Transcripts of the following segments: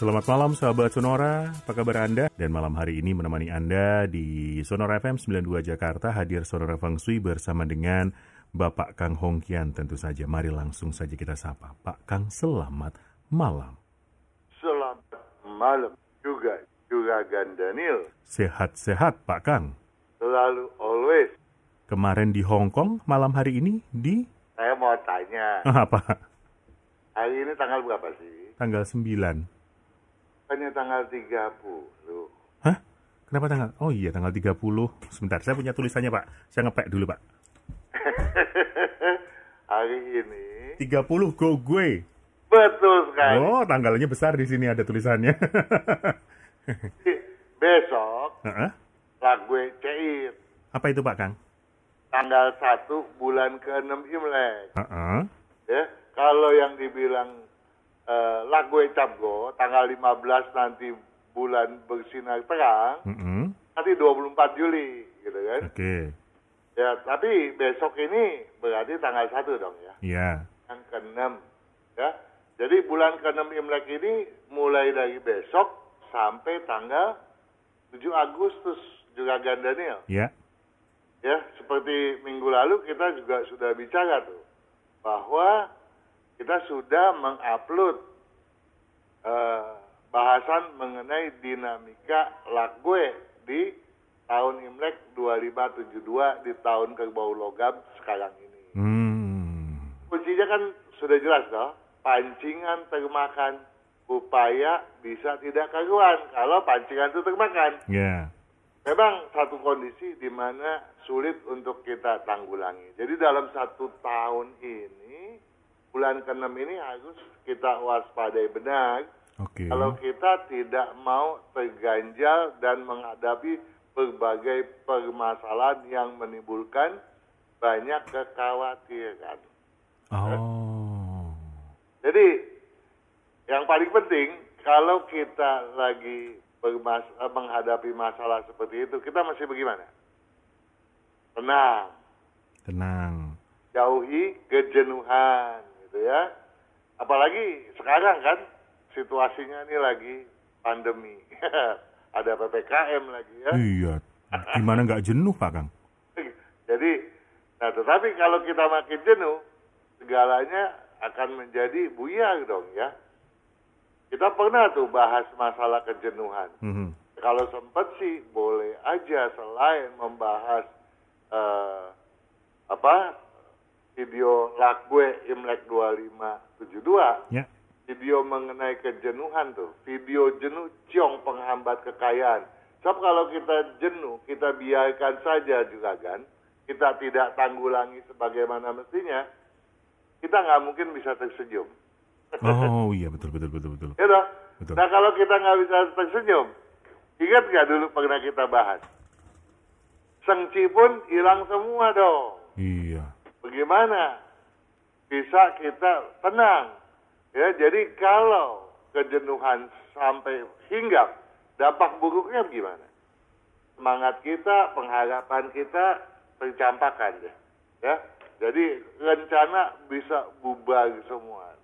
Selamat malam sahabat Sonora, apa kabar Anda? Dan malam hari ini menemani Anda di Sonora FM 92 Jakarta hadir Sonora Feng Shui bersama dengan Bapak Kang Hongkian tentu saja. Mari langsung saja kita sapa. Pak Kang, selamat malam. Selamat malam juga, juga Daniel. Sehat-sehat Pak Kang. Selalu always. Kemarin di Hong Kong, malam hari ini di... Saya mau tanya. Apa? Hari ini tanggal berapa sih? Tanggal 9. Bukannya tanggal 30. Hah? Kenapa tanggal? Oh iya, tanggal 30. Sebentar, saya punya tulisannya, Pak. Saya ngepek dulu, Pak. Hari ini 30 go gue. Betul sekali. Oh, tanggalnya besar di sini ada tulisannya. Besok uh -uh. lagu cair. Apa itu, Pak Kang? Tanggal 1 bulan ke-6 Imlek. Uh -uh. Ya, kalau yang dibilang uh, lagu Capgo tanggal 15 nanti bulan bersinar terang, mm -hmm. nanti 24 Juli, gitu kan? Oke. Okay. Ya, tapi besok ini berarti tanggal 1 dong ya? Iya. Yeah. Yang ke-6, ya. Jadi bulan ke-6 Imlek ini mulai dari besok sampai tanggal 7 Agustus juga Gandaniel. Iya. Yeah. Ya, seperti minggu lalu kita juga sudah bicara tuh bahwa kita sudah mengupload uh, bahasan mengenai dinamika lagwe di tahun Imlek 2572 di tahun kerbau logam sekarang ini. Hmm. Kuncinya kan sudah jelas loh, pancingan termakan, upaya bisa tidak karuan kalau pancingan itu termakan. Yeah. Memang satu kondisi di mana sulit untuk kita tanggulangi. Jadi dalam satu tahun ini bulan ke-6 ini harus kita waspadai benar. Okay. Kalau kita tidak mau terganjal dan menghadapi berbagai permasalahan yang menimbulkan banyak kekhawatiran. Oh. Jadi yang paling penting kalau kita lagi bermas eh, menghadapi masalah seperti itu, kita masih bagaimana? Tenang. Tenang. Jauhi kejenuhan gitu ya. Apalagi sekarang kan situasinya ini lagi pandemi. Ada PPKM lagi ya. Iya. Gimana nggak jenuh Pak Kang? Jadi, nah tetapi kalau kita makin jenuh, segalanya akan menjadi buyar dong ya. Kita pernah tuh bahas masalah kejenuhan. Mm -hmm. Kalau sempat sih boleh aja selain membahas uh, apa video gue Imlek 2572, ya. video mengenai kejenuhan tuh, video jenuh ciong penghambat kekayaan. Sebab kalau kita jenuh, kita biarkan saja juga kan, kita tidak tanggulangi sebagaimana mestinya, kita nggak mungkin bisa tersenyum. Oh iya betul betul betul betul. Ya betul. Nah kalau kita nggak bisa tersenyum, ingat nggak dulu pernah kita bahas? Sengci pun hilang semua dong. Iya bagaimana bisa kita tenang. Ya, jadi kalau kejenuhan sampai hinggap, dampak buruknya gimana? Semangat kita, pengharapan kita tercampakkan ya. ya. Jadi rencana bisa bubar semua.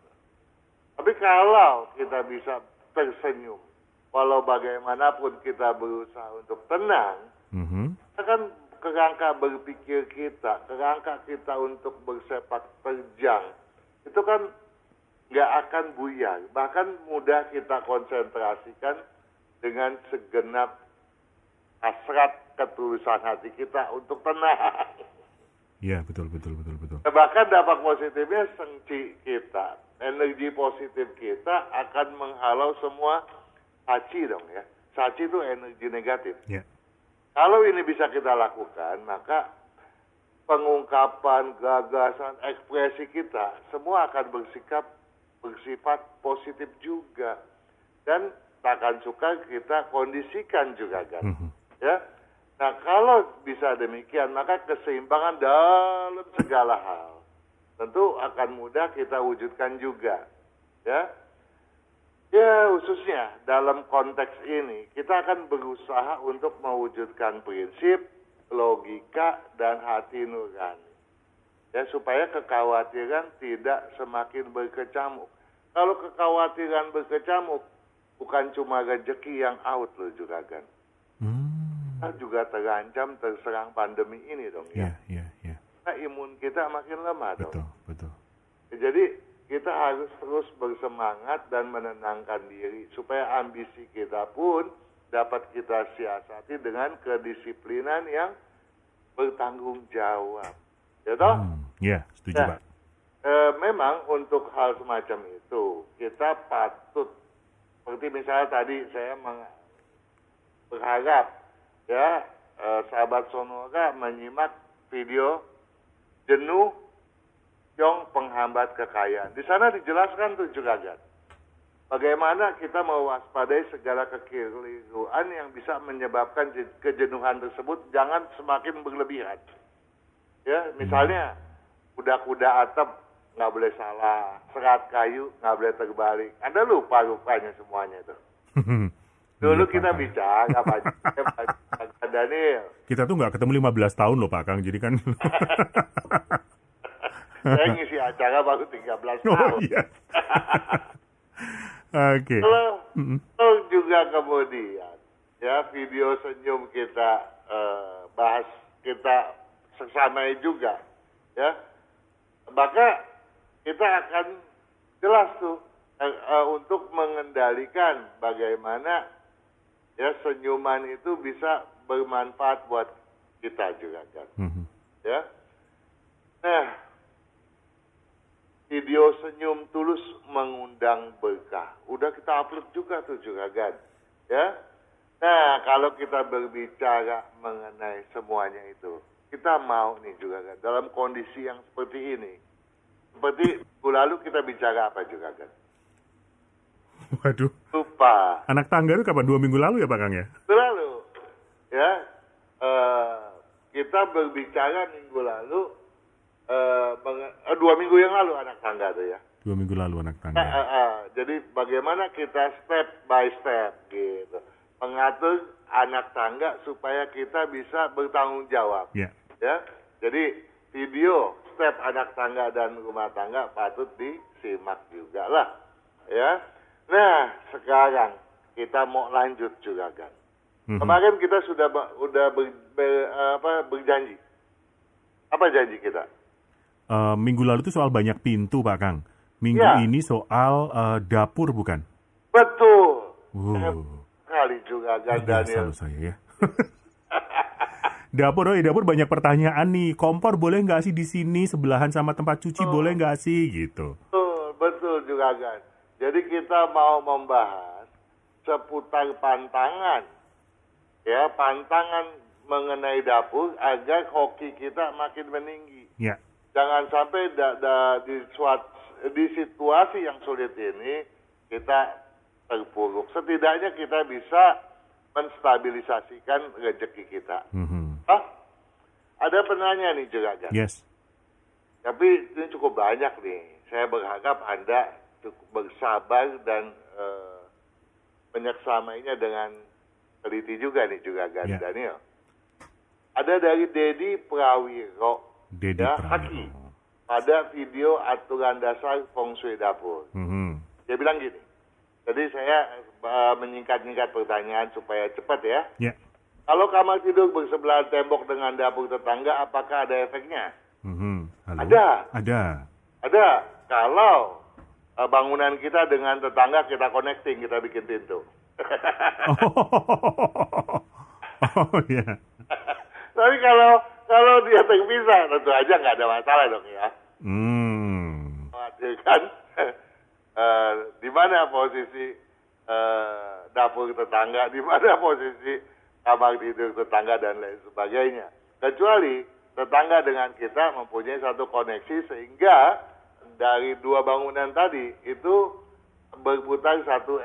Tapi kalau kita bisa tersenyum, walau bagaimanapun kita berusaha untuk tenang, mm -hmm. kita kan kerangka berpikir kita, kerangka kita untuk bersepak terjang, itu kan nggak akan buyar. Bahkan mudah kita konsentrasikan dengan segenap hasrat ketulusan hati kita untuk tenang. Iya, betul, betul, betul, betul. Nah, bahkan dampak positifnya sengci kita, energi positif kita akan menghalau semua saci dong ya. Saci itu energi negatif. Yeah. Kalau ini bisa kita lakukan, maka pengungkapan, gagasan, ekspresi kita semua akan bersikap bersifat positif juga. Dan takkan suka kita kondisikan juga kan. Mhm. Ya. Nah, kalau bisa demikian, maka keseimbangan dalam segala hal tentu akan mudah kita wujudkan juga. Ya. Ya, khususnya dalam konteks ini, kita akan berusaha untuk mewujudkan prinsip, logika, dan hati nurani. Ya, supaya kekhawatiran tidak semakin berkecamuk. Kalau kekhawatiran berkecamuk, bukan cuma rezeki yang out loh juga kan. Hmm. Kita juga terancam terserang pandemi ini dong ya. Ya, ya, ya. Nah, imun kita makin lemah dong. Betul, betul. Jadi kita harus terus bersemangat dan menenangkan diri supaya ambisi kita pun dapat kita siasati dengan kedisiplinan yang bertanggung jawab. Ya toh? Hmm. Ya, setuju Nah, Pak. eh, memang untuk hal semacam itu kita patut seperti misalnya tadi saya meng- berharap ya eh, sahabat Sonora menyimak video jenuh Yong penghambat kekayaan. Di sana dijelaskan tuh juragan. Bagaimana kita mewaspadai segala kekeliruan yang bisa menyebabkan je- kejenuhan tersebut jangan semakin berlebihan. Ya, misalnya kuda-kuda atap nggak boleh salah, serat kayu nggak boleh terbalik. Anda lupa rupanya semuanya itu. Dulu Iya, kita bicara Pak Daniel. Kita tuh nggak ketemu 15 tahun loh Pak Kang, jadi kan... Saya ngisi acara baru 13 oh tahun. iya. Oke. Kalau juga kemudian ya video senyum kita eh, bahas kita sesamai juga ya maka kita akan jelas tuh eh, eh, untuk mengendalikan bagaimana ya senyuman itu bisa bermanfaat buat kita juga kan Mhm. ya. Nah, video senyum tulus mengundang berkah. Udah kita upload juga tuh juragan, ya. Nah, kalau kita berbicara mengenai semuanya itu, kita mau nih juragan dalam kondisi yang seperti ini. Seperti minggu lalu kita bicara apa juragan? Waduh. Lupa. Anak tangga itu kapan? Dua minggu lalu ya Pak Kang ya? Lalu, ya, eh, kita berbicara minggu lalu, eh, eh, dua minggu yang lalu anak tangga tuh ya. Dua minggu lalu anak Nah, tangga. eh, eh, jadi bagaimana kita step by step gitu, mengatur anak tangga supaya kita bisa bertanggung jawab, Ya. ya. Jadi video step anak tangga dan rumah tangga patut disimak juga lah, ya. Nah, sekarang kita mau lanjut juga kan. Mhm. Kemarin kita sudah udah ber, ber- apa, berjanji. Apa janji kita? Eh, minggu lalu itu soal banyak pintu Pak Kang. Minggu Ya. ini soal eh, dapur bukan? Betul. Wow. Kali juga kan biasa Daniel. saya ya. dapur, oh ya dapur banyak pertanyaan nih. Kompor boleh nggak sih di sini sebelahan sama tempat cuci Oh. boleh nggak sih gitu? Betul, betul juga kan. Jadi kita mau membahas seputar pantangan. Ya, pantangan mengenai dapur agar hoki kita makin meninggi. Ya. Jangan sampai da- da- di, suat- di situasi yang sulit ini kita terpuruk. Setidaknya kita bisa menstabilisasikan rezeki kita. Mhm. Hah? Ada penanya nih Juragan. Yes. Tapi ini cukup banyak nih. Saya berharap Anda cukup bersabar dan eh, menyeksamainya dengan teliti juga nih juga Gan Ya. Daniel. Ada dari Dedi Prawiro, Dedi ya, Prawiro. Haki, pada video aturan dasar feng shui dapur. Mhm. Dia bilang gini, jadi saya eh, menyingkat-nyingkat pertanyaan supaya cepat ya. Ya. Kalau kamar tidur bersebelahan tembok dengan dapur tetangga, apakah ada efeknya? Mhm. Halo? Ada. Ada. Ada. Kalau eh, bangunan kita dengan tetangga kita connecting, kita bikin pintu. Oh, oh ya. Tapi kalau kalau dia terpisah, tentu aja nggak ada masalah dong ya. Hmm. Menghadirkan eh, di mana posisi eh, dapur tetangga, di mana posisi kamar tidur tetangga dan lain sebagainya. Kecuali tetangga dengan kita mempunyai satu koneksi sehingga dari dua bangunan tadi itu berputar satu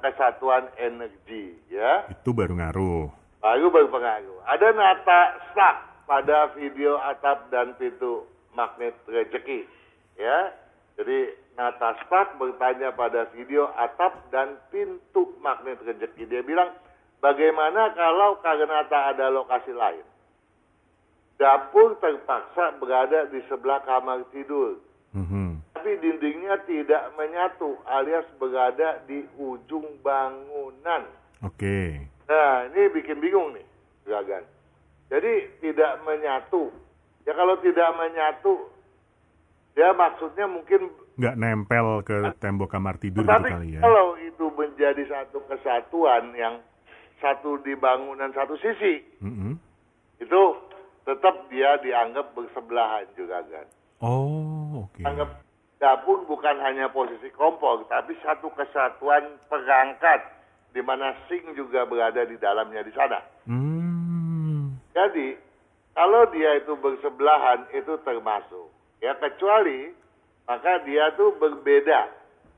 kesatuan energi ya. Itu baru ngaruh. Baru berpengaruh. Ada nata stuck pada video atap dan pintu magnet rezeki ya. Jadi nata stuck bertanya pada video atap dan pintu magnet rezeki. Dia bilang, bagaimana kalau Karenata ada lokasi lain? Dapur terpaksa berada di sebelah kamar tidur. Mhm. Tapi dindingnya tidak menyatu alias berada di ujung bangunan. Oke. Nah, ini bikin bingung nih, Gagan. Jadi tidak menyatu. Ya kalau tidak menyatu, ya maksudnya mungkin Nggak nempel ke tembok kamar tidur gitu Tapi kali ya. kalau itu menjadi satu kesatuan yang satu di bangunan satu sisi, Mhm. itu tetap dia dianggap bersebelahan juga kan. Oh, oke. Anggap dapur bukan hanya posisi kompor, tapi satu kesatuan perangkat di mana sink juga berada di dalamnya di sana. Hmm. Jadi kalau dia itu bersebelahan itu termasuk. Ya kecuali maka dia tuh berbeda,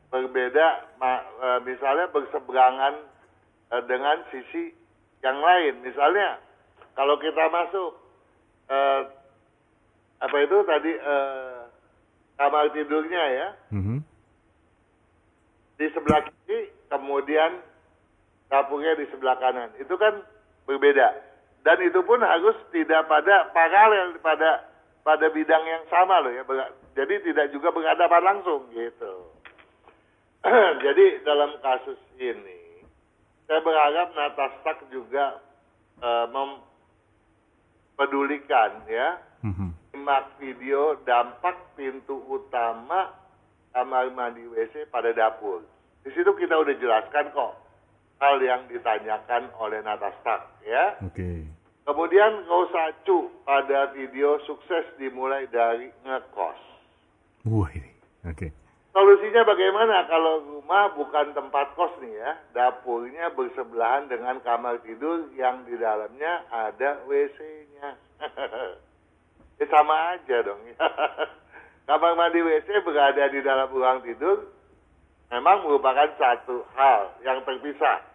berbeda eh, misalnya berseberangan eh, dengan sisi yang lain. Misalnya kalau kita masuk eh, apa itu tadi eh, kamar tidurnya ya Mhm. di sebelah kiri, kemudian dapurnya di sebelah kanan. Itu kan berbeda. Dan itu pun harus tidak pada paralel pada pada bidang yang sama loh ya. Jadi tidak juga berhadapan langsung gitu. Jadi dalam kasus ini saya berharap Natastak juga eh, mempedulikan ya Mhm. simak video dampak pintu utama kamar mandi WC pada dapur. Di situ kita udah jelaskan kok hal yang ditanyakan oleh Natastak ya. Oke. Kemudian nggak usah cu pada video sukses dimulai dari ngekos. Wah ini. Oke. Solusinya bagaimana kalau rumah bukan tempat kos nih ya, dapurnya bersebelahan dengan kamar tidur yang di dalamnya ada WC-nya. ya sama aja dong. kamar mandi WC berada di dalam ruang tidur memang merupakan satu hal yang terpisah.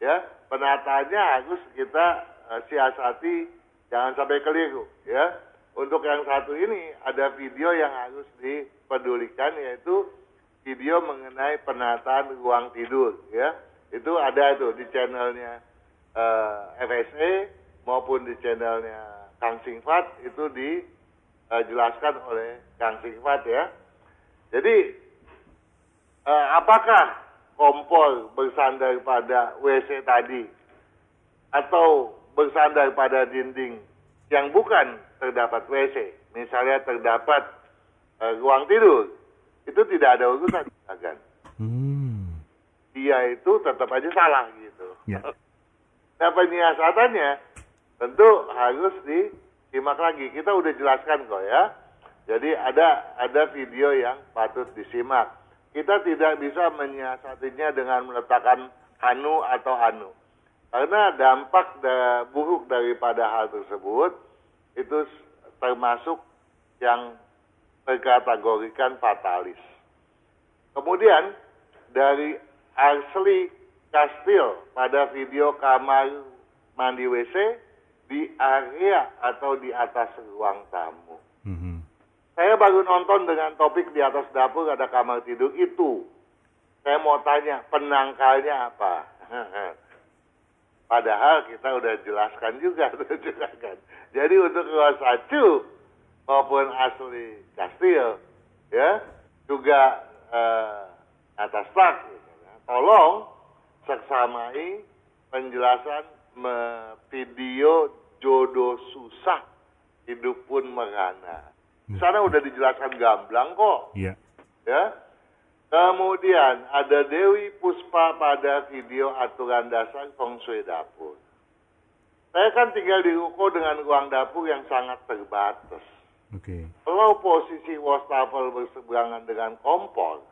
Ya, penataannya harus kita eh, siasati jangan sampai keliru ya. Untuk yang satu ini ada video yang harus dipedulikan yaitu video mengenai penataan ruang tidur ya. Itu ada itu di channelnya eh, FSA maupun di channelnya Kang Singfat itu dijelaskan oleh Kang Singfat ya. Jadi eh, apakah kompor bersandar pada WC tadi atau bersandar pada dinding yang bukan terdapat WC, misalnya terdapat eh, ruang tidur, itu tidak ada urusan kan? Hmm. Dia itu tetap aja salah gitu. Ya. Nah penyiasatannya tentu harus disimak lagi. Kita udah jelaskan kok ya. Jadi ada ada video yang patut disimak. Kita tidak bisa menyiasatinya dengan meletakkan anu atau anu. Karena dampak da- buruk daripada hal tersebut itu termasuk yang terkategorikan fatalis. Kemudian dari Ashley Castile pada video kamar mandi WC di area atau di atas ruang tamu. Mhm. Saya baru nonton dengan topik di atas dapur ada kamar tidur itu. Saya mau tanya penangkalnya apa? Padahal kita udah jelaskan juga, jelaskan. Jadi untuk Rosacu maupun asli Kastil, ya juga eh, atas tak, ya. tolong seksamai penjelasan me- video jodoh susah hidup pun merana. Di sana udah dijelaskan gamblang kok Iya. ya. Kemudian ada Dewi Puspa pada video aturan dasar feng shui dapur. Saya kan tinggal di ruko dengan ruang dapur yang sangat terbatas. Oke. Kalau posisi wastafel berseberangan dengan kompor,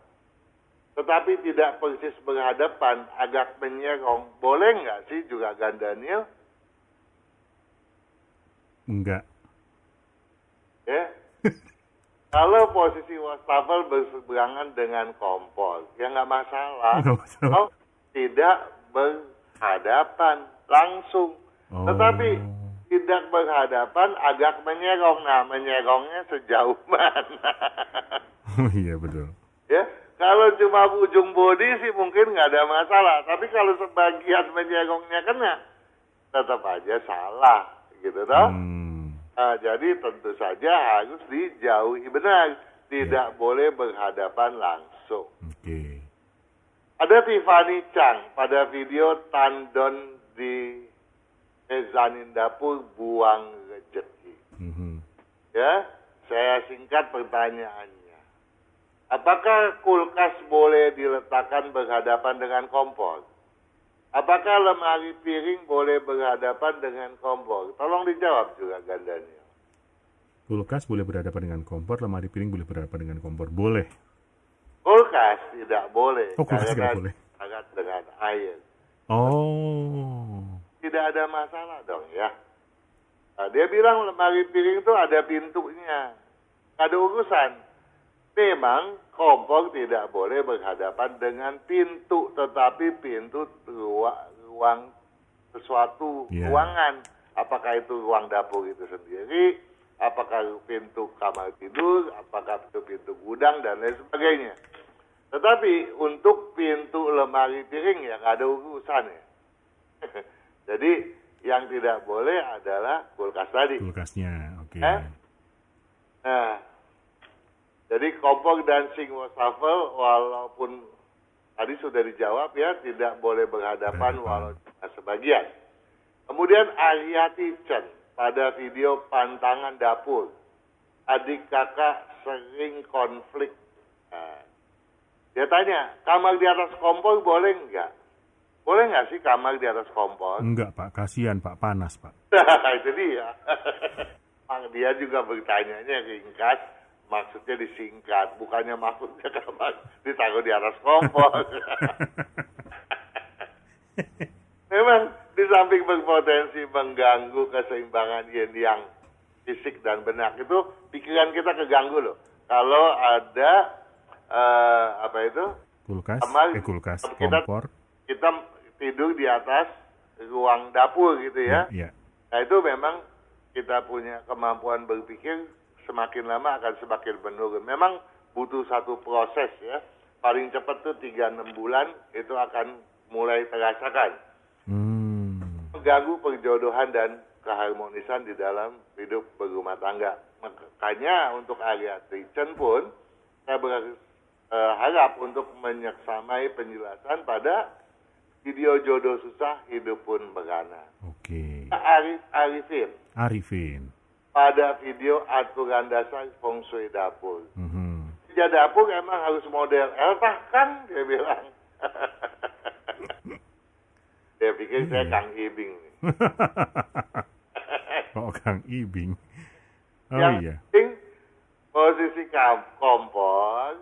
tetapi tidak persis berhadapan, agak menyerong, boleh nggak sih juga Daniel? Enggak. Ya, Kalau posisi wastafel berseberangan dengan kompor, ya nggak masalah. Kalau tidak berhadapan langsung. Oh. Tetapi tidak berhadapan agak menyerong. Nah, menyerongnya sejauh mana? Oh iya betul. ya, kalau cuma ujung body sih mungkin nggak ada masalah. Tapi kalau sebagian menyerongnya kena, tetap aja salah, gitu toh. Hmm. Nah, jadi tentu saja harus dijauhi benar, tidak boleh berhadapan langsung. Oke. Ada Tiffany Chang pada video tandon di mezanin dapur buang rezeki. Mhm. Ya, saya singkat pertanyaannya. Apakah kulkas boleh diletakkan berhadapan dengan kompor? Apakah lemari piring boleh berhadapan dengan kompor? Tolong dijawab juga gandanya. Kulkas boleh berhadapan dengan kompor, lemari piring boleh berhadapan dengan kompor. Boleh. Kulkas tidak boleh. Oh, kulkas tidak boleh. Sangat dengan air. Oh. Tidak ada masalah dong ya. Nah, dia bilang lemari piring itu ada pintunya. Ada urusan. Memang kompor tidak boleh berhadapan dengan pintu, tetapi pintu ruang, ruang sesuatu Iya. ruangan. Apakah itu ruang dapur itu sendiri, apakah pintu kamar tidur, apakah itu pintu gudang dan lain sebagainya. Tetapi untuk pintu lemari piring ya nggak ada urusan ya. Jadi yang tidak boleh adalah kulkas tadi. Kulkasnya. Oke. Eh? Nah, jadi kompor dan sink wastafel walaupun tadi sudah dijawab ya tidak boleh berhadapan walau cuma sebagian. Kemudian Ariati Chen pada video pantangan dapur. Adik kakak sering konflik. Nah, dia tanya, kamar di atas kompor boleh nggak? Boleh nggak sih kamar di atas kompor? Enggak, Pak. Kasihan, Pak. Panas, Pak. Nah, itu dia. Juga bertanyanya ringkas, maksudnya disingkat, bukannya maksudnya kamar ditaruh di atas kompor. Memang di samping berpotensi mengganggu keseimbangan yin yang fisik dan benak itu pikiran kita keganggu loh. Kalau ada eh, apa itu Kulkas, Kamar- eh kulkas, kita- kompor. kita tidur di atas ruang dapur gitu ya. Iya. Nah itu memang kita punya kemampuan berpikir semakin lama akan semakin menurun. Memang butuh satu proses ya. Paling cepat tuh 3-6 bulan itu akan mulai terasakan. Hmm. Mengganggu perjodohan dan keharmonisan di dalam hidup berumah tangga. Makanya untuk area Chen pun saya berharap untuk menyeksamai penjelasan pada video jodoh susah hidup pun begana. Oke. Arif Arifin Arifin. Pada video aturan dasar feng shui dapur. Mhm. Ya dapur emang harus model Eltah kan dia bilang. dia pikir saya Iya. Kang Ibing oh, Kang Ibing. Oh yang iya. penting posisi kompor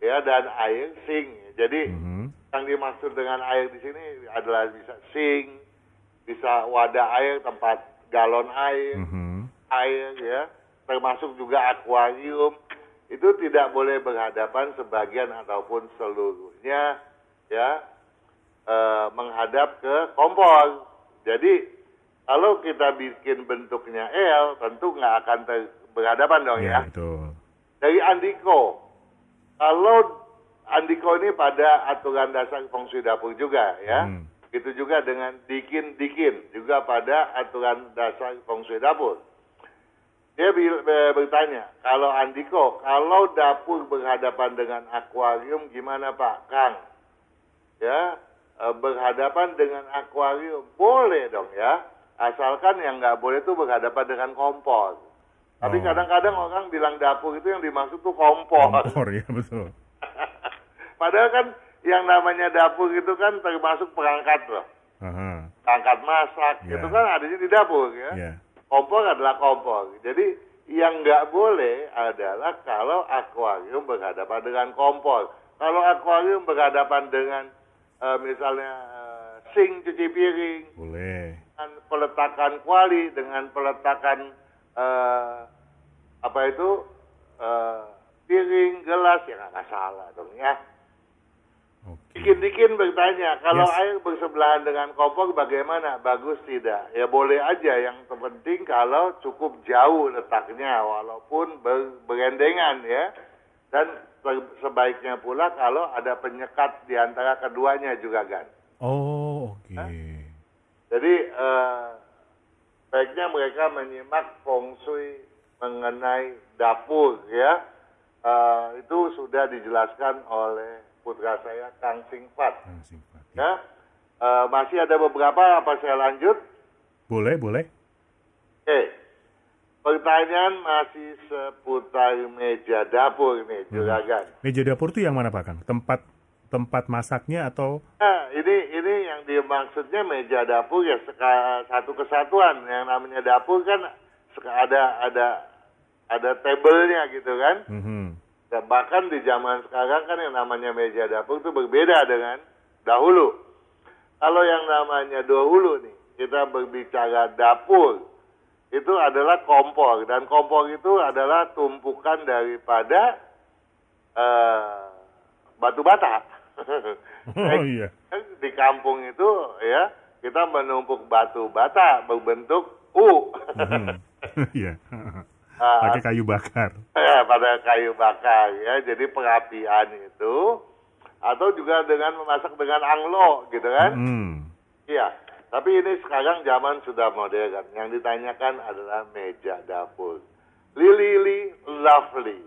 ya dan air sink. Jadi Mhm. yang dimaksud dengan air di sini adalah bisa sink, bisa wadah air, tempat galon air, Mhm. Air ya, termasuk juga akuarium. Itu tidak boleh berhadapan sebagian ataupun seluruhnya ya eh, menghadap ke kompor. Jadi kalau kita bikin bentuknya L, tentu nggak akan ter- berhadapan dong Ya, ya. betul. Dari Andiko, kalau Andiko ini pada aturan dasar feng shui dapur juga ya. Hmm. Itu juga dengan dikin-dikin juga pada aturan dasar feng shui dapur. Dia bertanya, kalau Andiko, kalau dapur berhadapan dengan akuarium gimana Pak Kang? Ya, eh, berhadapan dengan akuarium boleh dong ya, asalkan yang nggak boleh itu berhadapan dengan kompor. Tapi Oh. kadang-kadang orang bilang dapur itu yang dimaksud tuh kompor. Kompor ya, betul. Padahal kan yang namanya dapur itu kan termasuk perangkat loh. Aha. Perangkat masak, Ya. itu kan adanya di dapur ya. Ya. Kompor adalah kompor. Jadi yang nggak boleh adalah kalau akuarium berhadapan dengan kompor. Kalau akuarium berhadapan dengan eh, misalnya eh, sink cuci piring, Boleh. dengan peletakan kuali, dengan peletakan eh, apa itu eh, piring, gelas ya nggak masalah dong ya. Dikit-dikit bertanya, kalau Yes. air bersebelahan dengan kompor bagaimana? Bagus tidak? Ya boleh aja, yang terpenting kalau cukup jauh letaknya, walaupun ber- berendengan ya. Dan se- sebaiknya pula kalau ada penyekat di antara keduanya juga kan. Oh, oke. Jadi eh, baiknya mereka menyimak feng shui mengenai dapur ya. Eh, itu sudah dijelaskan oleh putra saya Kang Singfat. Kang Sifat. Ya, Eh, masih ada beberapa apa saya lanjut? Boleh, boleh. Oke, pertanyaan masih seputar meja dapur nih, juragan. Meja dapur tuh yang mana Pak Kang? Tempat tempat masaknya atau Nah, ini ini yang dimaksudnya meja dapur ya seka- satu kesatuan. Yang namanya dapur kan ada ada ada tabelnya gitu kan. Mhm. Dan bahkan di zaman sekarang kan yang namanya meja dapur itu berbeda dengan dahulu. Kalau yang namanya dahulu nih, kita berbicara dapur, itu adalah kompor. Dan kompor itu adalah tumpukan daripada eh, batu bata. Oh iya. Di kampung itu ya, kita menumpuk batu bata berbentuk U. Mhm. Iya. Ah, Pakai kayu bakar. ya, pada kayu bakar ya. Jadi perapian itu atau juga dengan memasak dengan anglo gitu kan? Hmm. iya. Tapi ini sekarang zaman sudah modern. Yang ditanyakan adalah meja dapur. Lili Li Lovely.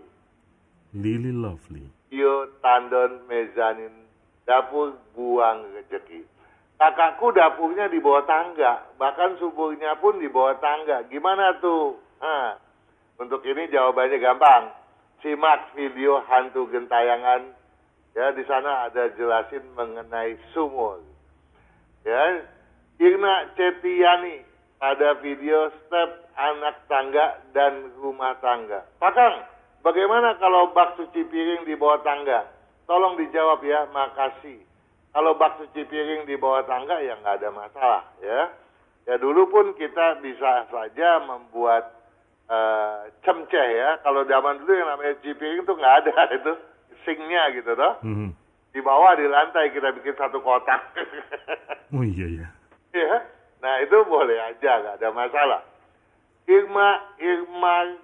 Lily Lovely. Yo tandon mezanin dapur buang rezeki kakakku dapurnya di bawah tangga. Bahkan suburnya pun di bawah tangga. Gimana tuh? Hah. Untuk ini jawabannya gampang. Simak video hantu gentayangan. Ya di sana ada jelasin mengenai sumur. Ya Irna Cetiani pada video step anak tangga dan rumah tangga. Pakang bagaimana kalau bak cuci piring di bawah tangga? Tolong dijawab ya makasih. Kalau bak cuci piring di bawah tangga ya nggak ada masalah ya. Ya dulu pun kita bisa saja membuat eh, cemceh ya. Kalau zaman dulu yang namanya piring tuh nggak ada. Itu sinknya gitu toh. Mhm. di bawah di lantai kita bikin satu kotak. Oh iya ya. ya nah itu boleh aja nggak ada masalah. Irma Irma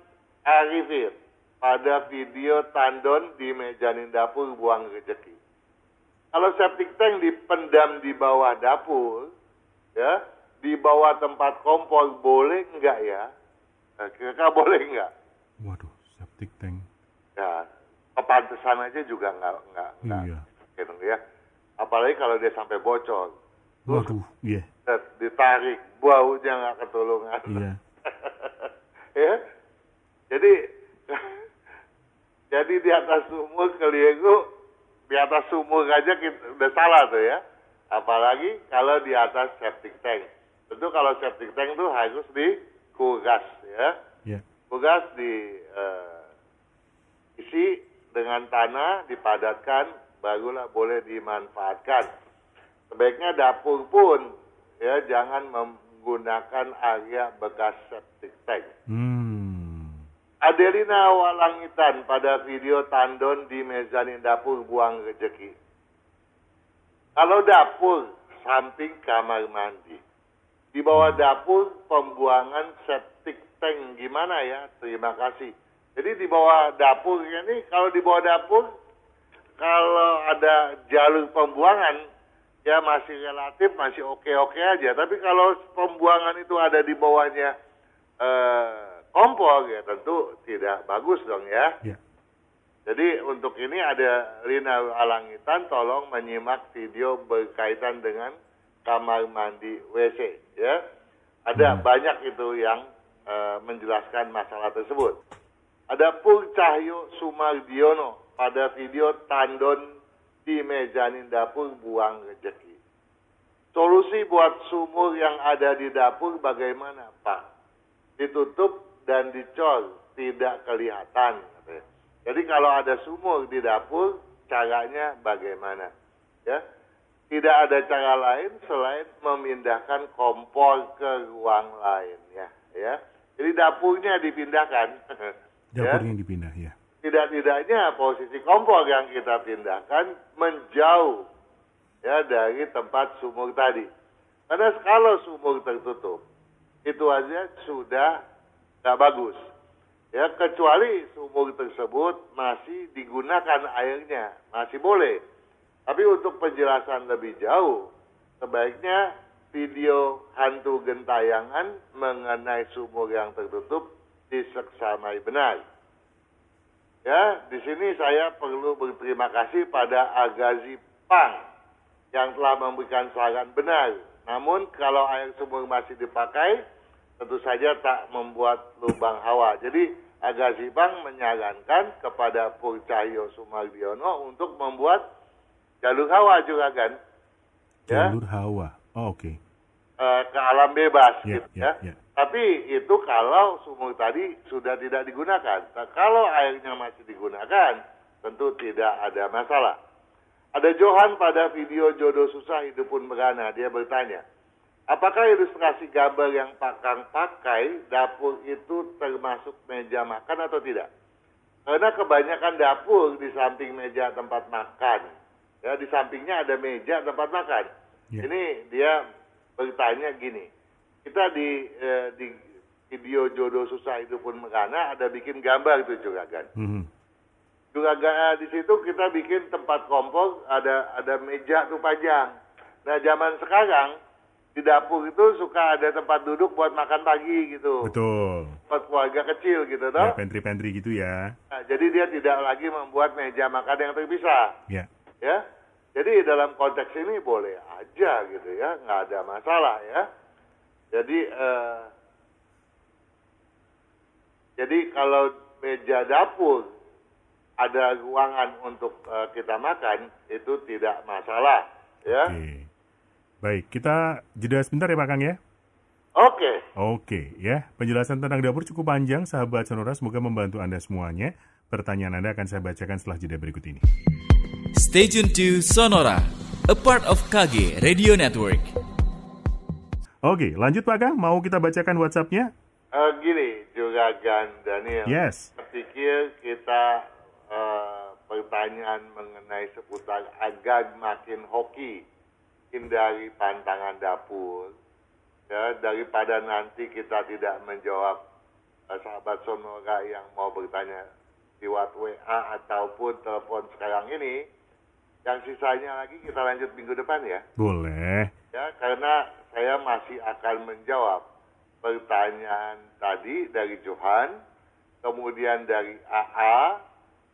Arifin pada video tandon di mejanin dapur buang rezeki. Kalau septic tank dipendam di bawah dapur ya di bawah tempat kompor boleh nggak ya kira-kira boleh nggak Waduh, septic tank. ya kepantesan aja juga nggak nggak Iya. gitu ya apalagi kalau dia sampai bocor Waduh, iya. set, ditarik baunya nggak ketulungan Iya. ya jadi jadi di atas sumur keliru di atas sumur aja kita, udah salah tuh ya apalagi kalau di atas septic tank tentu kalau septic tank tuh harus dikuras ya. Iya. tugas di eh, isi dengan tanah dipadatkan barulah boleh dimanfaatkan. Sebaiknya dapur pun ya jangan menggunakan area bekas septic tank. Hmm. Adelina Walangitan pada video tandon di mezanin dapur buang rezeki kalau dapur samping kamar mandi di bawah dapur pembuangan septic tank gimana ya? Terima kasih. Jadi di bawah dapur ini kalau di bawah dapur kalau ada jalur pembuangan ya masih relatif masih oke-oke aja. Tapi kalau pembuangan itu ada di bawahnya eh, kompor ya tentu tidak bagus dong ya. Ya. Jadi untuk ini ada Rina Alangitan tolong menyimak video berkaitan dengan kamar mandi WC ya. Ada banyak itu yang eh, menjelaskan masalah tersebut. Ada Pur Cahyo Sumardiono pada video tandon di mezanin dapur buang rezeki. Solusi buat sumur yang ada di dapur bagaimana Pak? Ditutup dan dicor, tidak kelihatan. Jadi kalau ada sumur di dapur, caranya bagaimana? Ya, tidak ada cara lain selain memindahkan kompor ke ruang lain ya. Ya, jadi dapurnya dipindahkan. ya. Dapurnya dipindah ya. tidak-tidaknya posisi kompor yang kita pindahkan menjauh ya dari tempat sumur tadi. Karena kalau sumur tertutup, itu aja sudah nggak bagus. Ya, kecuali sumur tersebut masih digunakan airnya, masih boleh. Tapi untuk penjelasan lebih jauh, sebaiknya video hantu gentayangan mengenai sumur yang tertutup diseksamai benar. Ya, di sini saya perlu berterima kasih pada Agazi Pang yang telah memberikan saran benar. Namun kalau air sumur masih dipakai, tentu saja tak membuat lubang hawa. Jadi Agazi Bank menyarankan kepada Pur Cahyo Sumardiono untuk membuat jalur hawa juga kan. Ya. Jalur hawa, oh, oke. Okay. Uh, ke alam bebas yeah, gitu yeah, ya. Yeah. Tapi itu kalau sumur tadi sudah tidak digunakan. Nah, kalau airnya masih digunakan, tentu tidak ada masalah. Ada Johan pada video Jodoh Susah Hidup Pun Merana. Dia bertanya, Apakah ilustrasi gambar yang Pak Kang pakai dapur itu termasuk meja makan atau tidak? Karena kebanyakan dapur di samping meja tempat makan, ya di sampingnya ada meja tempat makan. Yeah. Ini dia bertanya gini, kita di eh, di video jodoh susah itu pun mengana ada bikin gambar itu juga kan. Mm -hmm. Juga di situ kita bikin tempat kompor ada ada meja tuh panjang. Nah zaman sekarang di dapur itu suka ada tempat duduk buat makan pagi gitu. Betul. Buat keluarga kecil gitu toh. Ya, pantry-pantry gitu ya. Nah, jadi dia tidak lagi membuat meja makan yang terpisah. Ya. Ya. Jadi dalam konteks ini boleh aja gitu ya, nggak ada masalah ya. Jadi uh, jadi kalau meja dapur ada ruangan untuk uh, kita makan itu tidak masalah ya. Okay. Baik, kita jeda sebentar ya Pak Kang ya. Oke. Oke, ya. Penjelasan tentang dapur cukup panjang, sahabat Sonora. Semoga membantu Anda semuanya. Pertanyaan Anda akan saya bacakan setelah jeda berikut ini. Stay tuned to Sonora, a part of KG Radio Network. Oke, lanjut Pak Kang. Mau kita bacakan WhatsApp-nya? Uh, gini, Juragan Daniel. Yes. Pikir kita uh, pertanyaan mengenai seputar agak makin hoki hindari pantangan dapur ya daripada nanti kita tidak menjawab uh, sahabat Sonora yang mau bertanya lewat WA ataupun telepon sekarang ini yang sisanya lagi kita lanjut minggu depan ya boleh ya karena saya masih akan menjawab pertanyaan tadi dari Johan kemudian dari AA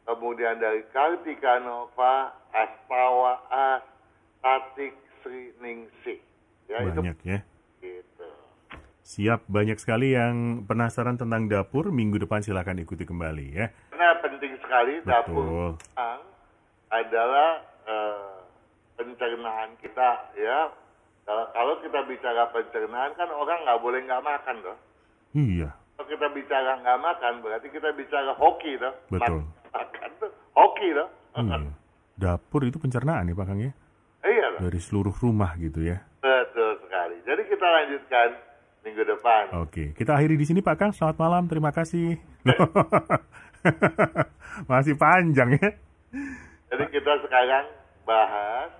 kemudian dari Kartika Nova Astawa As Tatik Sri Ningsih. Ya, Banyak itu, ya. Gitu. Siap, banyak sekali yang penasaran tentang dapur. Minggu depan silahkan ikuti kembali ya. Karena penting sekali Betul. dapur adalah uh, pencernaan kita ya. Kalau kita bicara pencernaan kan orang nggak boleh nggak makan loh. Iya. Kalau kita bicara nggak makan berarti kita bicara hoki loh. Betul. Makan tuh hoki loh. Iya. Dapur itu pencernaan ya Pak Kang ya? Iya loh. Dari seluruh rumah gitu ya. Betul sekali. Jadi kita lanjutkan minggu depan. Oke, kita akhiri di sini Pak Kang. Selamat malam, terima kasih. Masih panjang ya. Jadi kita sekarang bahas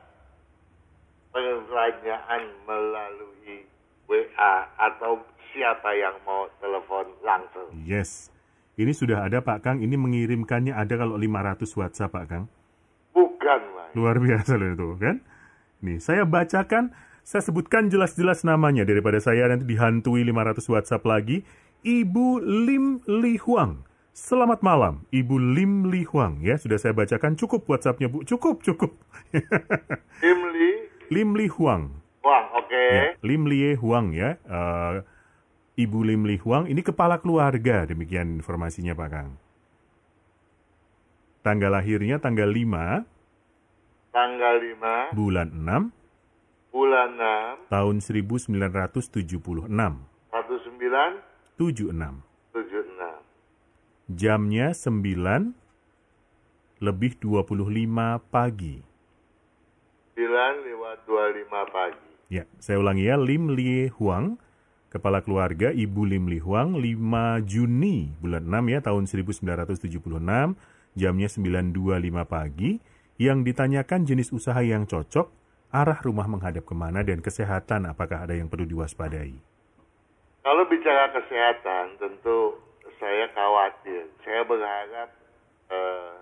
pertanyaan melalui WA atau siapa yang mau telepon langsung. Yes. Ini sudah ada Pak Kang, ini mengirimkannya ada kalau 500 WhatsApp Pak Kang. Bukan, Mas. Luar biasa loh itu, kan? Nih, saya bacakan, saya sebutkan jelas-jelas namanya daripada saya nanti dihantui 500 WhatsApp lagi. Ibu Lim Li Huang. Selamat malam, Ibu Lim Li Huang. Ya, sudah saya bacakan. Cukup WhatsAppnya, Bu. Cukup, cukup. Lim Li? Lim Li Huang. Huang, oke. Okay. Ya, Lim Li Huang ya. Uh, Ibu Lim Li Huang, ini kepala keluarga, demikian informasinya Pak Kang. Tanggal lahirnya tanggal 5 tanggal 5 bulan 6 bulan 6 tahun 1976 19 76 76 jamnya 9 lebih 25 pagi. 9 lewat 25 pagi. Ya saya ulangi ya Lim Lie Huang Kepala keluarga Ibu Lim Li Huang 5 Juni bulan 6 ya tahun 1976 jamnya 9.25 pagi, yang ditanyakan jenis usaha yang cocok, arah rumah menghadap ke mana, dan kesehatan apakah ada yang perlu diwaspadai. Kalau bicara kesehatan, tentu saya khawatir. Saya berharap eh,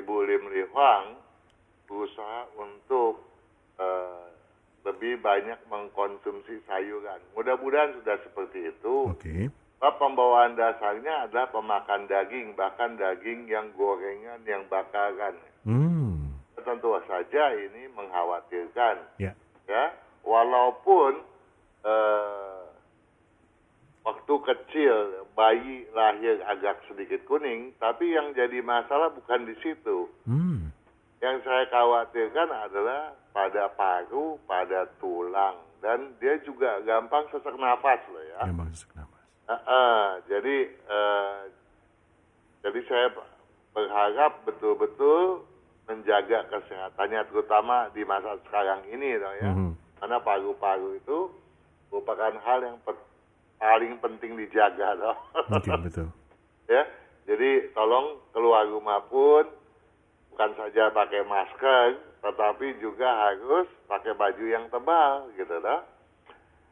Ibu Lim Li Huang berusaha untuk eh, lebih banyak mengkonsumsi sayuran. Mudah-mudahan sudah seperti itu. Oke. Sebab pembawaan dasarnya adalah pemakan daging, bahkan daging yang gorengan, yang bakaran. Hmm. Tentu saja ini mengkhawatirkan. Ya. Ya, walaupun eh, waktu kecil bayi lahir agak sedikit kuning, tapi yang jadi masalah bukan di situ. Hmm. Yang saya khawatirkan adalah pada paru, pada tulang, dan dia juga gampang sesak nafas loh ya. Gampang sesak nafas. Ah, ah, jadi eh, jadi saya berharap betul-betul menjaga kesehatannya, terutama di masa sekarang ini, loh ya. Mhm. Karena paru-paru itu merupakan hal yang pe- paling penting dijaga, loh. Betul. ya, jadi tolong keluar rumah pun bukan saja pakai masker, tetapi juga harus pakai baju yang tebal, gitu loh.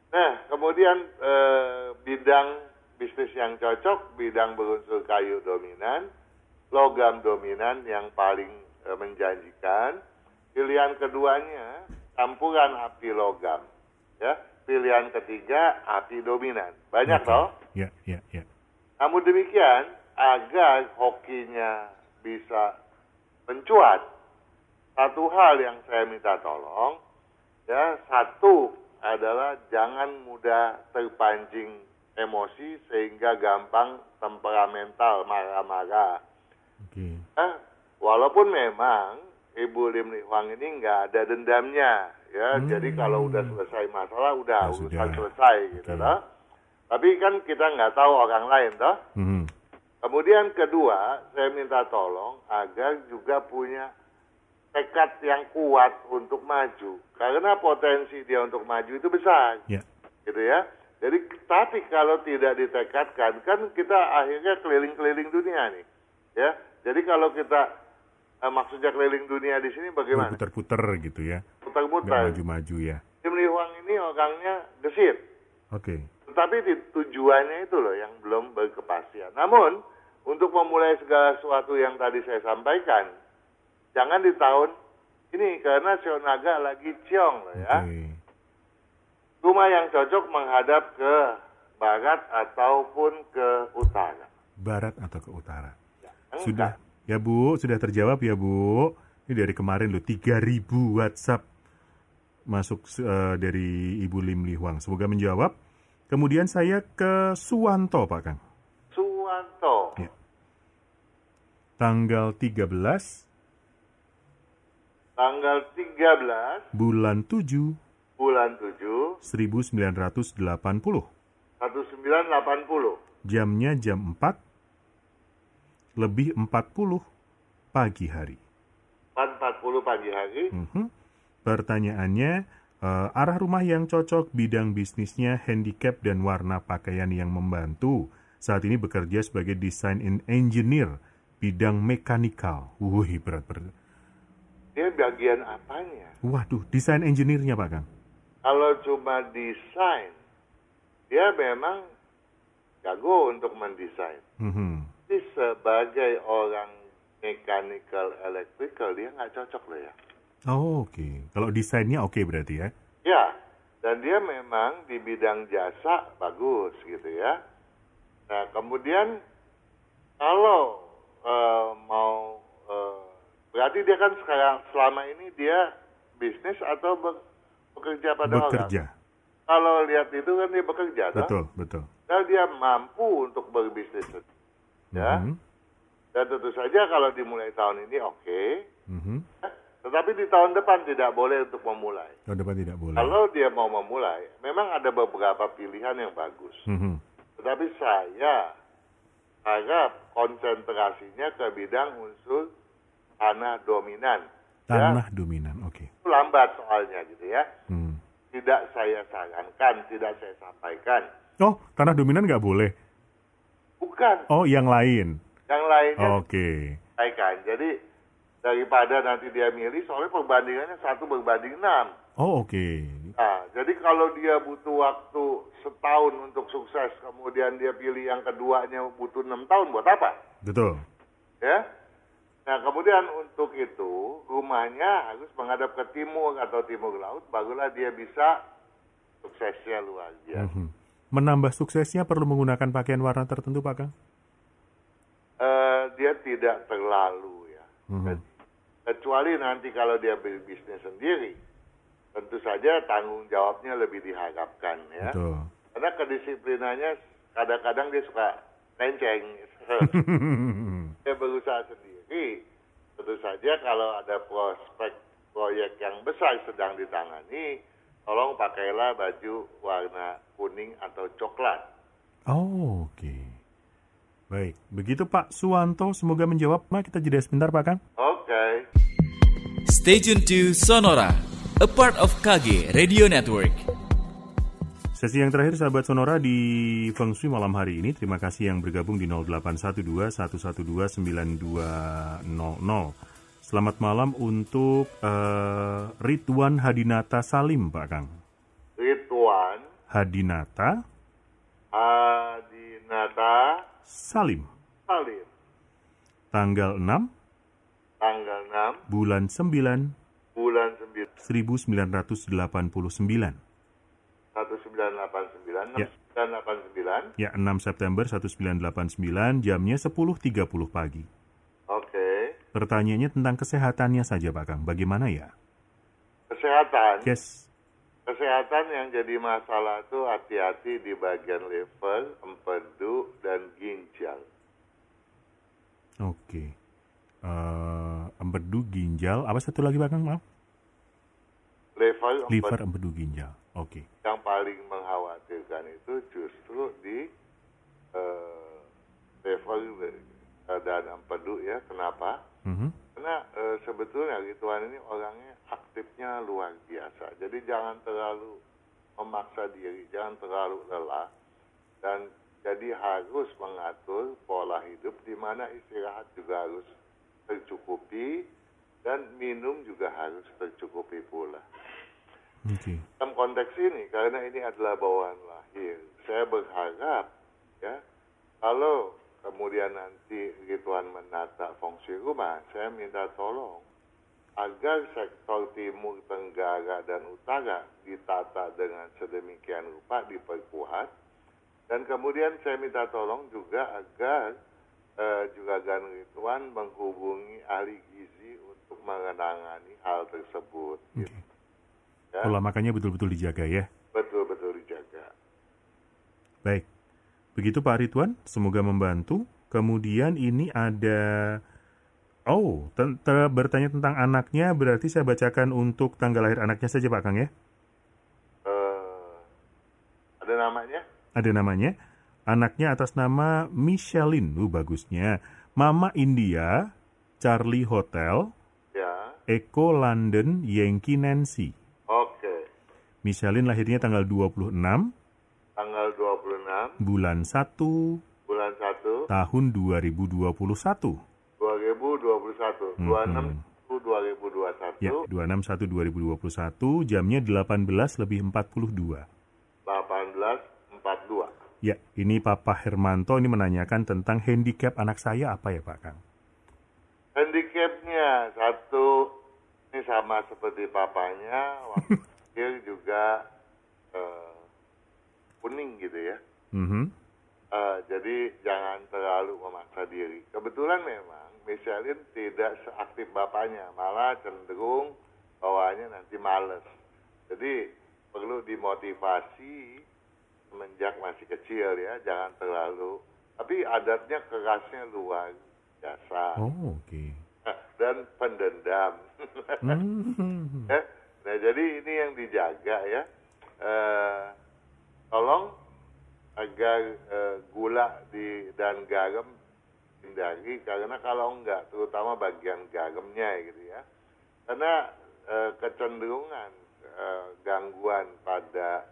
Nah, kemudian eh, bidang bisnis yang cocok, bidang berunsur kayu dominan, logam dominan yang paling eh, menjanjikan. Pilihan keduanya campuran api logam, ya. Pilihan ketiga api dominan. Banyak Oke. toh. Ya, ya, ya. Namun demikian, agar hokinya bisa mencuat, satu hal yang saya minta tolong, ya satu adalah jangan mudah terpancing emosi sehingga gampang temperamental marah-marah. Oke. Nah, walaupun memang Ibu Lim Li Huang ini nggak ada dendamnya, ya. Hmm. Jadi kalau udah selesai masalah, udah Ya, urusan sudah. selesai gitu, loh. Tapi kan kita nggak tahu orang lain, toh. Mhm. Kemudian kedua, saya minta tolong agar juga punya tekad yang kuat untuk maju. Karena potensi dia untuk maju itu besar, Ya. gitu ya. Jadi, tapi kalau tidak ditekadkan, kan kita akhirnya keliling-keliling dunia nih, ya. Jadi kalau kita eh, maksudnya keliling dunia di sini bagaimana? Berputar-putar gitu ya. Putar-putar. maju-maju ya. Tim Li Huang ini orangnya gesit. Oke. Tetapi di- tujuannya itu loh yang belum berkepastian. Namun, untuk memulai segala sesuatu yang tadi saya sampaikan, jangan di tahun ini karena Sio Naga lagi ciong loh ya. Oke. Rumah yang cocok menghadap ke barat ataupun ke utara. Barat atau ke utara? Enggak. Sudah. Ya Bu, sudah terjawab ya Bu. Ini dari kemarin loh, 3000 WhatsApp masuk eh, dari Ibu Lim Li Huang. Semoga menjawab. Kemudian saya ke Suwanto Pak Kang. Suwanto. Ya. Tanggal 13 Tanggal 13 bulan 7 bulan 7 1980. 1980. Jamnya jam 4 lebih 40 pagi hari. 4.40 pagi hari. Mhm. Pertanyaannya, eh, arah rumah yang cocok, bidang bisnisnya, handicap, dan warna pakaian yang membantu. Saat ini bekerja sebagai design in engineer, bidang mekanikal. Wih, berat berat. Dia bagian apanya? Waduh, desain engineer-nya Pak Kang. Kalau cuma desain, dia memang jago untuk mendesain. Mhm. Tapi sebagai orang mechanical electrical, dia nggak cocok loh ya. Oh, oke. Kalau desainnya oke berarti ya? Ya, dan dia memang di bidang jasa bagus gitu ya. Nah, kemudian kalau eh, mau eh, berarti dia kan sekarang selama ini dia bisnis atau be- bekerja pada orang. Bekerja. Kalau lihat itu kan dia bekerja, toh? Betul, betul. Dan dia mampu untuk berbisnis, ya. Mhm. Dan tentu saja kalau dimulai tahun ini oke, Mhm. Tetapi di tahun depan tidak boleh untuk memulai. Tahun depan tidak boleh. Kalau dia mau memulai, memang ada beberapa pilihan yang bagus. Mhm. Tetapi saya harap konsentrasinya ke bidang unsur tanah dominan. Tanah dominan, oke. Itu lambat soalnya gitu ya. Hmm. Tidak saya sarankan, tidak saya sampaikan. Oh, tanah dominan nggak boleh. Bukan Oh, yang lain. yang lainnya Oke. sampaikan. Jadi daripada nanti dia milih, soalnya perbandingannya satu berbanding enam. Oh oke. Nah, jadi kalau dia butuh waktu setahun untuk sukses, kemudian dia pilih yang keduanya butuh enam tahun, buat apa? Betul. Ya. Nah, kemudian untuk itu rumahnya harus menghadap ke timur atau timur laut, barulah dia bisa suksesnya luar biasa. Mhm. Menambah suksesnya perlu menggunakan pakaian warna tertentu Pak Kang? Eh, dia tidak terlalu Mhm. Kecuali nanti kalau dia berbisnis sendiri, tentu saja tanggung jawabnya lebih diharapkan ya. Betul. Karena kedisiplinannya kadang-kadang dia suka lenceng. dia berusaha sendiri. Tentu saja kalau ada prospek proyek yang besar sedang ditangani, tolong pakailah baju warna kuning atau coklat. Oh, oke. Baik, begitu Pak Suwanto, semoga menjawab. Nah, kita jeda sebentar Pak Kang. Oke. Stay tuned to Sonora, a part of KG Radio Network. Sesi yang terakhir sahabat Sonora di Feng Shui malam hari ini. Terima kasih yang bergabung di 0812 112 9200. Selamat malam untuk eh, Ridwan Hadinata Salim, Pak Kang. Ridwan Hadinata Adinata Salim. Salim. Tanggal 6 Tanggal 6 bulan 9 bulan 9 1989. 1989 Ya. 1989 Ya, 6 September 1989, jamnya 10.30 pagi. Oke. Pertanyaannya tentang kesehatannya saja, Pak Kang. Bagaimana ya? Kesehatan. Yes. Kesehatan yang jadi masalah itu hati-hati di bagian lever, empedu, dan ginjal. Oke. Eh, empedu, ginjal. Apa satu lagi, Pak Kang? Maaf. Empedu. Liver, empedu, ginjal. Oke. Yang paling mengkhawatirkan itu justru di eh, lever eh, dan empedu ya. Kenapa? Mhm. Karena eh, sebetulnya Ridwan ini orangnya aktifnya luar biasa. Jadi jangan terlalu memaksa diri, jangan terlalu lelah. Dan jadi harus mengatur pola hidup di mana istirahat juga harus tercukupi dan minum juga harus tercukupi pula. Oke. Dalam konteks ini, karena ini adalah bawaan lahir, saya berharap ya kalau kemudian nanti Ridwan menata feng shui rumah, saya minta tolong agar sektor timur, tenggara, dan utara ditata dengan sedemikian rupa diperkuat. Dan kemudian saya minta tolong juga agar eh, Juragan Ridwan menghubungi ahli gizi untuk mengenangani hal tersebut. Oke. Ya. Pola makannya betul-betul dijaga ya. Betul-betul dijaga. Baik. Begitu Pak Ridwan, semoga membantu. Kemudian ini ada Oh, ten- te- bertanya tentang anaknya, berarti saya bacakan untuk tanggal lahir anaknya saja Pak Kang ya. eh ada namanya? Ada namanya. Anaknya atas nama Michelin. Uh, bagusnya. Mama India, Charlie Hotel, Ya. Echo London, Yankee Nancy. Oke. Michelin lahirnya tanggal 26 Tanggal 26 bulan 1 bulan 1 tahun 2021. 2021. Mhm. 26 2021 Ya, 261 2021 jamnya 18 lebih 42. 1842. Ya, ini Papa Hermanto ini menanyakan tentang handicap anak saya apa ya Pak Kang? Handicapnya satu ini sama seperti papanya waktu kecil juga eh, kuning gitu ya. Mhm. Eh, jadi jangan terlalu memaksa diri. Kebetulan memang Michelin tidak seaktif bapaknya, malah cenderung bawaannya nanti males. Jadi perlu dimotivasi semenjak masih kecil ya, jangan terlalu. Tapi adatnya kerasnya luar biasa Oh, oke. dan pendendam. Hmm. Ya, Nah, jadi ini yang dijaga ya. Eh, tolong agar eh, gula di dan garam hindari karena kalau enggak, terutama bagian garamnya gitu ya. Karena eh, kecenderungan eh, gangguan pada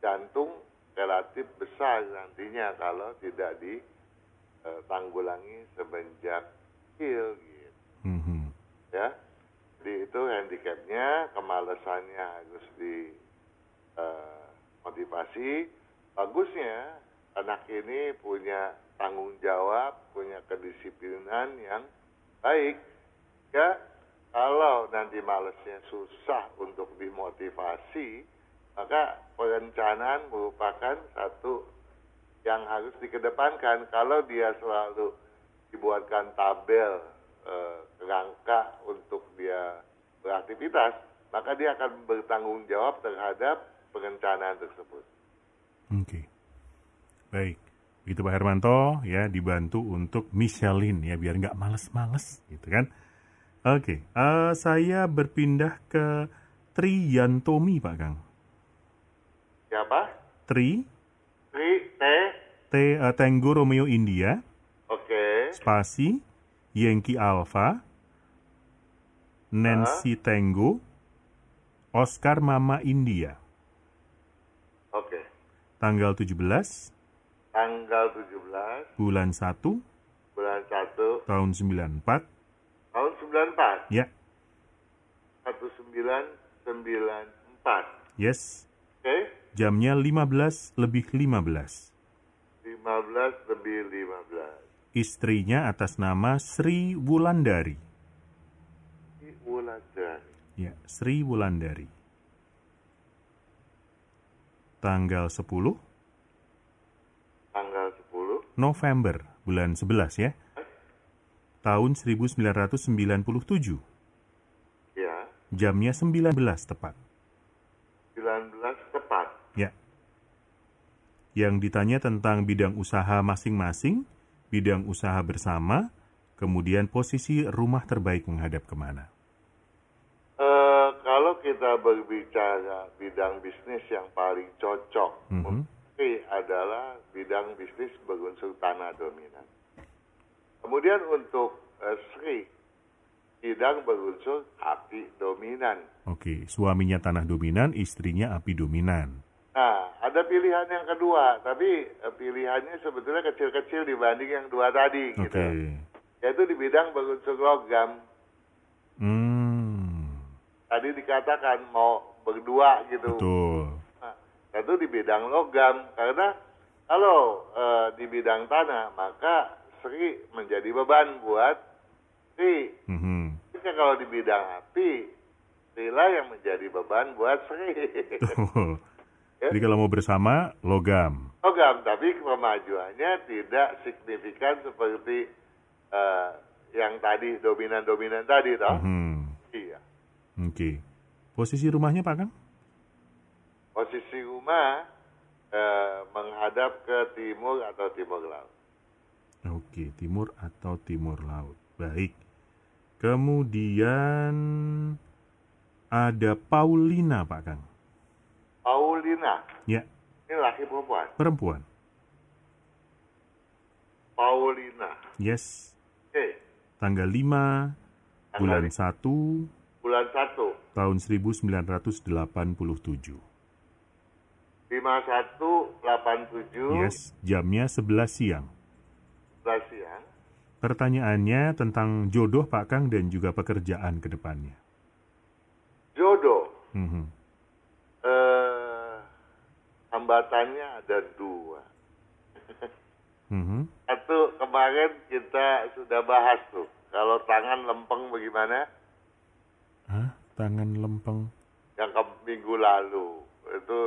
jantung relatif besar nantinya kalau tidak ditanggulangi semenjak skill gitu Mhm. ya. Jadi itu handicapnya, kemalasannya harus di eh, motivasi. Bagusnya anak ini punya tanggung jawab, punya kedisiplinan yang baik. Ya, kalau nanti malesnya susah untuk dimotivasi, maka perencanaan merupakan satu yang harus dikedepankan. Kalau dia selalu dibuatkan tabel eh, rangka untuk dia beraktivitas, maka dia akan bertanggung jawab terhadap perencanaan tersebut. Oke. Baik. Begitu Pak Hermanto ya dibantu untuk Michelin ya biar nggak males-males gitu kan. Oke, eh, saya berpindah ke Triyantomi Pak Kang. Siapa? Tri Tri, T, T eh, Tango Romeo India oke, spasi Yankee Alpha Nancy Tango Oscar Mama India. Tanggal 17 Tanggal 17 bulan 1 bulan 1 tahun 94 tahun 94. ya. 1994. yes. Oke, jamnya 15 lebih 15 15 lebih 15. istrinya atas nama Sri Wulandari. Ini Wulandari. ya Sri Wulandari tanggal 10 Tanggal 10 November bulan 11 ya. Tahun 1997 ya, jamnya 19 tepat. 19 tepat. Ya. Yang ditanya tentang bidang usaha masing-masing, bidang usaha bersama, kemudian posisi rumah terbaik menghadap ke mana. Kita berbicara bidang bisnis yang paling cocok Mhm. mungkin adalah bidang bisnis berunsur tanah dominan. Kemudian untuk eh, Sri, bidang berunsur api dominan. Oke, suaminya tanah dominan, istrinya api dominan. Nah, ada pilihan yang kedua, tapi eh, pilihannya sebetulnya kecil-kecil dibanding yang dua tadi, Oke. gitu. Yaitu di bidang berunsur logam. Hmm, Tadi dikatakan mau berdua gitu. betul. Nah, itu di bidang logam karena kalau eh, di bidang tanah maka Sri menjadi beban buat Sri. Mhm. Jika kalau di bidang api, Srila yang menjadi beban buat Sri. Ya. Jadi kalau mau bersama, logam. logam, tapi kemajuannya tidak signifikan seperti eh, yang tadi dominan-dominan tadi, toh? Mhm. Iya. Oke. Posisi rumahnya Pak Kang? Posisi rumah eh, menghadap ke timur atau timur laut. Oke, timur atau timur laut. Baik. Kemudian ada Paulina, Pak Kang. Paulina, Ya, ini laki perempuan. perempuan. Paulina. Yes. Oke, Tanggal 5 bulan Tanggal 1 bulan 1, tahun 1987. 5187, Yes, jamnya 11 siang. 11 siang. Pertanyaannya tentang jodoh Pak Kang dan juga pekerjaan ke depannya. Jodoh, Mhm. eh, hambatannya ada dua. Mhm. Satu, kemarin kita sudah bahas tuh, kalau tangan lempeng bagaimana? Tangan lempeng. Yang ke minggu lalu. Itu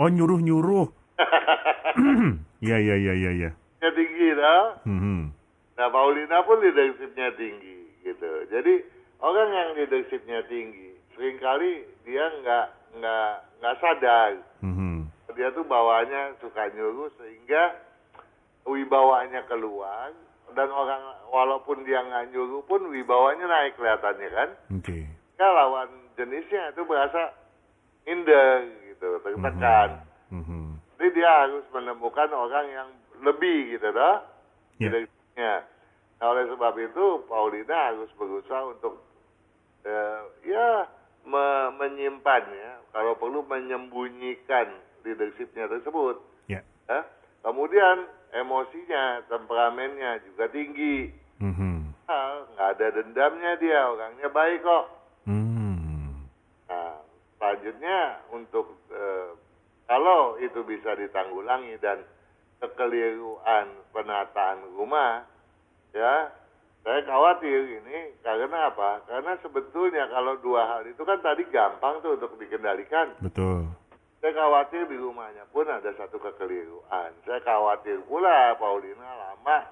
Oh, nyuruh-nyuruh. Iya, iya, iya, iya, iya. nya tinggi, toh? Mhm. Nah, Paulina pun leadershipnya tinggi, gitu. Jadi orang yang leadershipnya tinggi, sering kali dia nggak nggak nggak sadar. Mhm. Dia tuh bawahnya suka nyuruh sehingga wibawanya keluar dan orang walaupun dia nggak nyuruh pun wibawanya naik kelihatannya kan. Oke. Ya lawan jenisnya itu berasa minder gitu, tertekan. Mhm. Jadi dia harus menemukan orang yang lebih gitu. Ya. leadershipnya. Nah oleh sebab itu Paulina harus berusaha untuk eh, ya me- menyimpan ya, kalau perlu menyembunyikan leadershipnya tersebut. Ya. Ya. Kemudian emosinya, temperamennya juga tinggi. Mhm. Nah, nggak ada dendamnya dia, orangnya baik kok. Hmm. Selanjutnya untuk eh, kalau itu bisa ditanggulangi dan kekeliruan penataan rumah, ya, saya khawatir ini karena apa? Karena sebetulnya kalau dua hal itu kan tadi gampang tuh untuk dikendalikan. Betul. Saya khawatir di rumahnya pun ada satu kekeliruan. Saya khawatir pula Paulina lama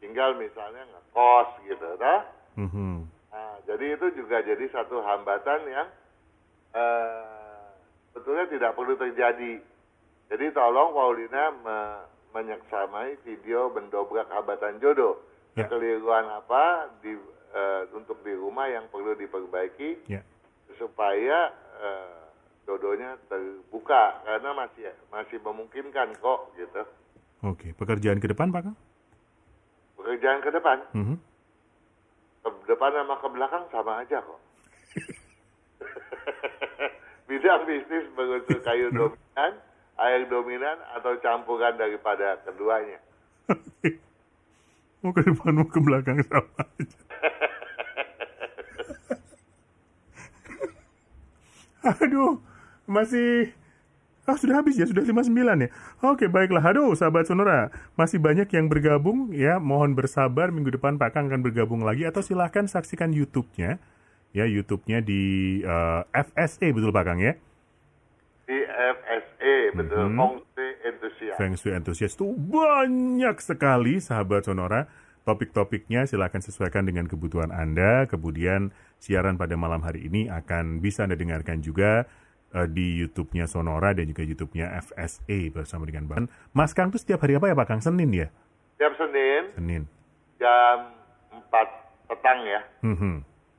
tinggal misalnya ngekos gitu, dah. Mhm. Nah, jadi itu juga jadi satu hambatan yang eh, sebetulnya tidak perlu terjadi. Jadi tolong Paulina me- menyeksamai video mendobrak hambatan jodoh. Ya. Kekeliruan apa di, eh, untuk di rumah yang perlu diperbaiki Ya. supaya eh, jodohnya terbuka karena masih masih memungkinkan kok gitu. Oke, pekerjaan ke depan Pak? Pekerjaan ke depan, Mhm. ke depan sama ke belakang sama aja kok. Bidang bisnis berunsur kayu dominan, air dominan, atau campuran daripada keduanya. Mau ke depan, mau ke belakang sama aja. Aduh, masih... Ah, sudah habis ya, sudah 59 ya. Oke, baiklah. Aduh, sahabat Sonora, masih banyak yang bergabung ya. Mohon bersabar, minggu depan Pak Kang akan bergabung lagi. Atau silahkan saksikan YouTube-nya. Ya, YouTube-nya di eh, FSE, betul Pak Kang ya? Di FSE, betul. Feng Shui Enthusiast. Feng Shui Enthusiast itu banyak sekali sahabat Sonora. Topik-topiknya silahkan sesuaikan dengan kebutuhan Anda. Kemudian siaran pada malam hari ini akan bisa Anda dengarkan juga eh, di YouTube-nya Sonora dan juga YouTube-nya FSA bersama dengan Bang. Mas Kang tuh setiap hari apa ya Pak Kang? Senin ya? Tiap Senin, Senin. jam 4 petang ya. Mhm.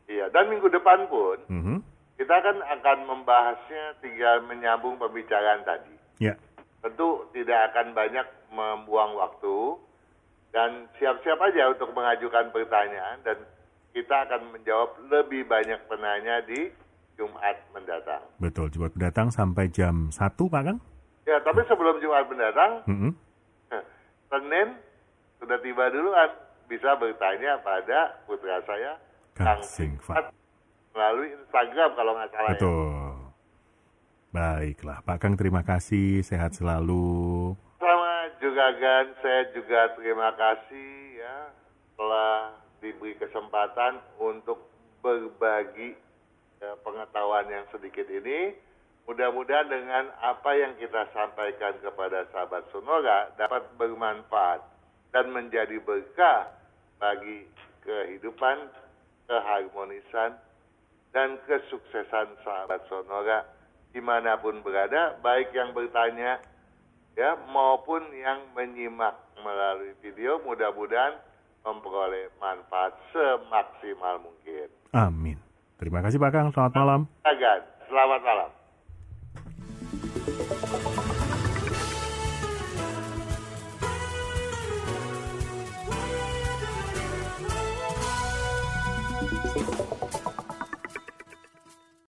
Iya, dan minggu depan pun, Mhm. kita kan akan membahasnya tinggal menyambung pembicaraan tadi. Ya. Tentu tidak akan banyak membuang waktu dan siap-siap aja untuk mengajukan pertanyaan dan kita akan menjawab lebih banyak penanya di Jumat mendatang. Betul. Coba datang sampai jam 1 Pak Kang? Ya, tapi sebelum Jumat mendatang, Mhm. Senin sudah tiba duluan bisa bertanya pada putra saya Kang Singfat. melalui Instagram kalau nggak salah ya. Betul. Baiklah, Pak Kang terima kasih, sehat selalu. Sama juga Gan, saya juga terima kasih ya telah diberi kesempatan untuk berbagi ya, pengetahuan yang sedikit ini. Mudah-mudahan dengan apa yang kita sampaikan kepada sahabat Sonora dapat bermanfaat dan menjadi berkah bagi kehidupan, keharmonisan, dan kesuksesan sahabat Sonora di mana pun berada, baik yang bertanya ya maupun yang menyimak melalui video mudah-mudahan memperoleh manfaat semaksimal mungkin. Amin. Terima kasih Pak Kang, selamat malam. Selamat malam.